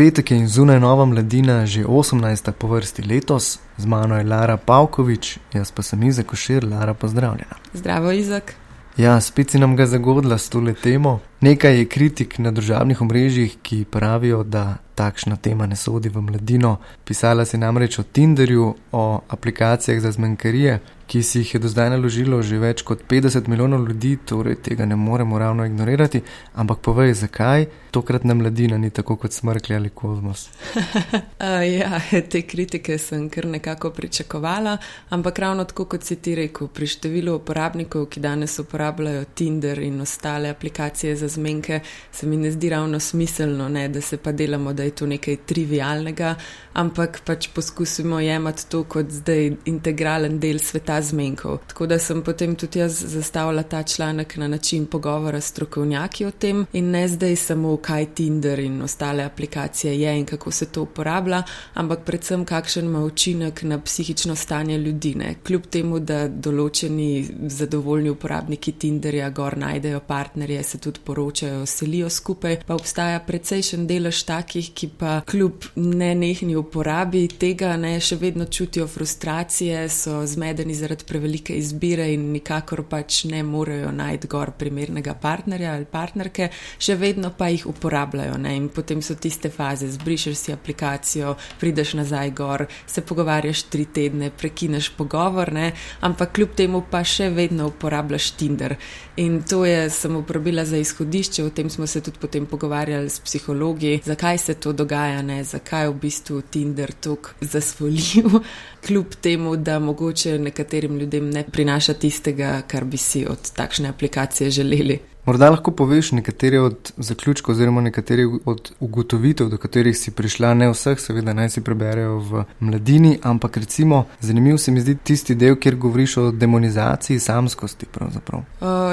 petek je in zunaj nova mladina, že 18. po vrsti letos, z mano je Lara Pavkovič, jaz pa sem Izek Ošir, Lara pozdravljena. Zdravo, Izek. Ja, spet si nam ga zagodila s tole temo. Nekaj je kritik na državnih omrežjih, ki pravijo, da takšna tema ne sodi v mladino. Pisala si namreč o Tinderju, o aplikacijah za zmenkarije, ki si jih je do zdaj naložilo že več kot 50 milijonov ljudi, torej tega ne moremo ravno ignorirati. Ampak povej, zakaj tokratna mladina ni tako kot smrkli ali kozmos? uh, ja, te kritike sem kar nekako pričakovala, ampak ravno tako kot si ti rekel, pri številu uporabnikov, ki danes uporabljajo Tinder in ostale aplikacije za zmenke, se mi ne zdi ravno smiselno, ne, da se pa delamo, da je to nekaj trivialnega, ampak pač poskusimo jemati to kot zdaj integralen del sveta zmenkov. Tako da sem potem tudi jaz zastavila ta članek na način pogovora s strokovnjaki o tem in ne zdaj samo, kaj Tinder in ostale aplikacije je in kako se to uporablja, ampak predvsem kakšen ima učinek na psihično stanje ljudi. Ne. Kljub temu, da določeni zadovoljni uporabniki Tinderja gor najdejo partnerje, se tudi poročajo, selijo skupaj, pa obstaja precejšen delež takih, ki pa kljub nenehni uporabi tega ne še vedno čutijo frustracije, so zmedeni zaradi zaradi prevelike izbire in nikakor pač ne morejo najti gor primernega partnerja ali partnerke, še vedno pa jih uporabljajo. Ne? In potem so tiste faze, zbrišeš si aplikacijo, prideš nazaj gor, se pogovarjaš tri tedne, prekineš pogovor, ne? ampak kljub temu pa še vedno uporabljaš Tinder. In to je sem uporabila za izhodišče, o tem smo se tudi potem pogovarjali s psihologi, zakaj se to dogaja, ne? zakaj v bistvu Tinder tako zasvolil, kljub temu, da mogoče nekateri nekaterim ljudem ne prinaša tistega, kar bi si od takšne aplikacije želeli. Morda lahko poveš nekatere od zaključkov oziroma nekatere od ugotovitev, do katerih si prišla, ne vseh, seveda naj si preberejo v mladini, ampak recimo zanimiv se mi zdi tisti del, kjer govoriš o demonizaciji samskosti. Uh,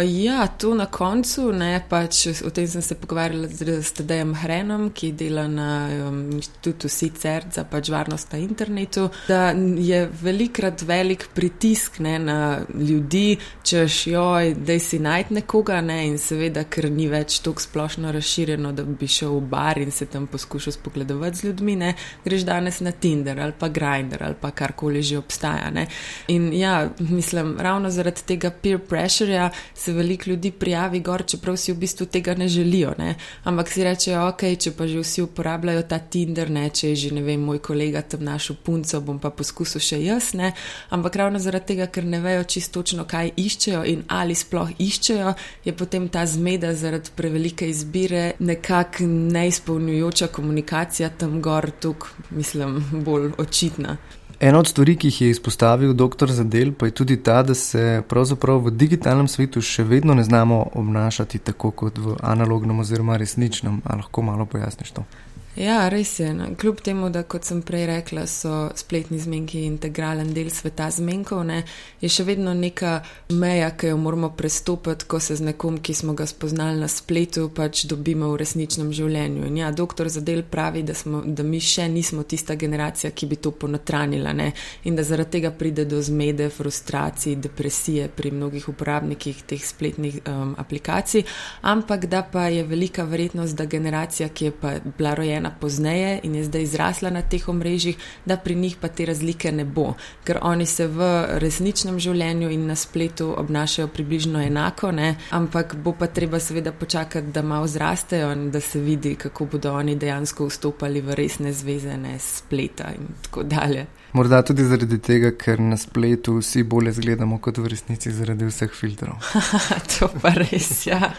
ja, to na koncu, ne pač o tem sem se pogovarjala z Tadejem Hrenom, ki dela na um, inštitutu Sicer za pač varnost na internetu, da je velikrat velik pritisk ne, na ljudi, češ joj, da si najti nekoga ne, in seveda, ker ni več tako splošno razširjeno, da bi šel v bar in se tam poskušal spogledovati z ljudmi, ne? greš danes na Tinder ali pa Grindr ali pa karkoli že obstaja. Ne? In ja, mislim, ravno zaradi tega peer pressurja se veliko ljudi prijavi gor, čeprav si v bistvu tega ne želijo. Ne? Ampak si rečejo, ok, če pa že vsi uporabljajo ta Tinder, ne? če je že ne vem, moj kolega tam našel punco, bom pa poskusil še jaz. Ne? Ampak ravno zaradi tega, ker ne vejo čisto točno, kaj iščejo in ali sploh iščejo, je potem ta zmeda zaradi prevelike izbire, nekako neizpolnjujoča komunikacija tam gor, tukaj, mislim, bolj očitna. Ena od stvari, ki jih je izpostavil dr. Zadel, pa je tudi ta, da se pravzaprav v digitalnem svetu še vedno ne znamo obnašati tako kot v analognem oziroma resničnem. Ali lahko malo pojasniš to? Ja, res je. No. Kljub temu, da kot sem prej rekla, so spletni zmenki integralen del sveta zmenkov, ne, je še vedno neka meja, ki jo moramo prestopiti, ko se z nekom, ki smo ga spoznali na spletu, pač dobimo v resničnem življenju. In ja, doktor Zadel pravi, da, smo, da mi še nismo tista generacija, ki bi to ponotranila ne, in da zaradi tega pride do zmede, frustracij, depresije pri mnogih uporabnikih teh spletnih um, aplikacij, ampak da pa je velika verjetnost, da generacija, ki je pa bila rojena rojena pozneje in je zdaj zrasla na teh omrežjih, da pri njih pa te razlike ne bo, ker oni se v resničnem življenju in na spletu obnašajo približno enako, ne? ampak bo pa treba seveda počakati, da malo zrastejo in da se vidi, kako bodo oni dejansko vstopali v resne zveze, ne spleta in tako dalje. Morda tudi zaradi tega, ker na spletu vsi bolje zgledamo kot v resnici zaradi vseh filtrov. to pa res, ja.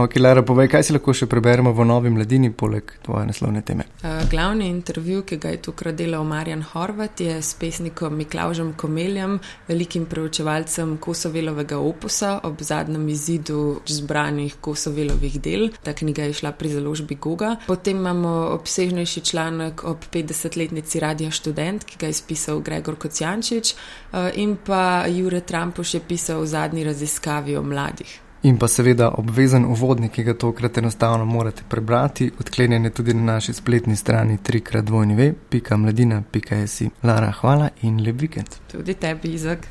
Ok, Lara, povej, kaj si lahko še preberemo v novi mladini, poleg tvoje naslovne teme? Uh, glavni intervju, ki ga je tukaj delal Marjan Horvat, je s pesnikom Miklaužem Komeljem, velikim preučevalcem Kosovelovega opusa ob zadnjem izidu zbranih Kosovelovih del. Ta knjiga je šla pri založbi Goga. Potem imamo obsežnejši članek ob 50-letnici Radija študent, ki ga je spisal Gregor Kocijančič, uh, in pa Jure Trampuš je pisal v zadnji raziskavi o mladih. In pa seveda obvezen uvodnik, ki ga tokrat enostavno morate prebrati, odklenjen je tudi na naši spletni strani trikrat dvojni ve, pika mladina, pika jesi. Lara, hvala in lep vikend. Tudi tebi, Izak.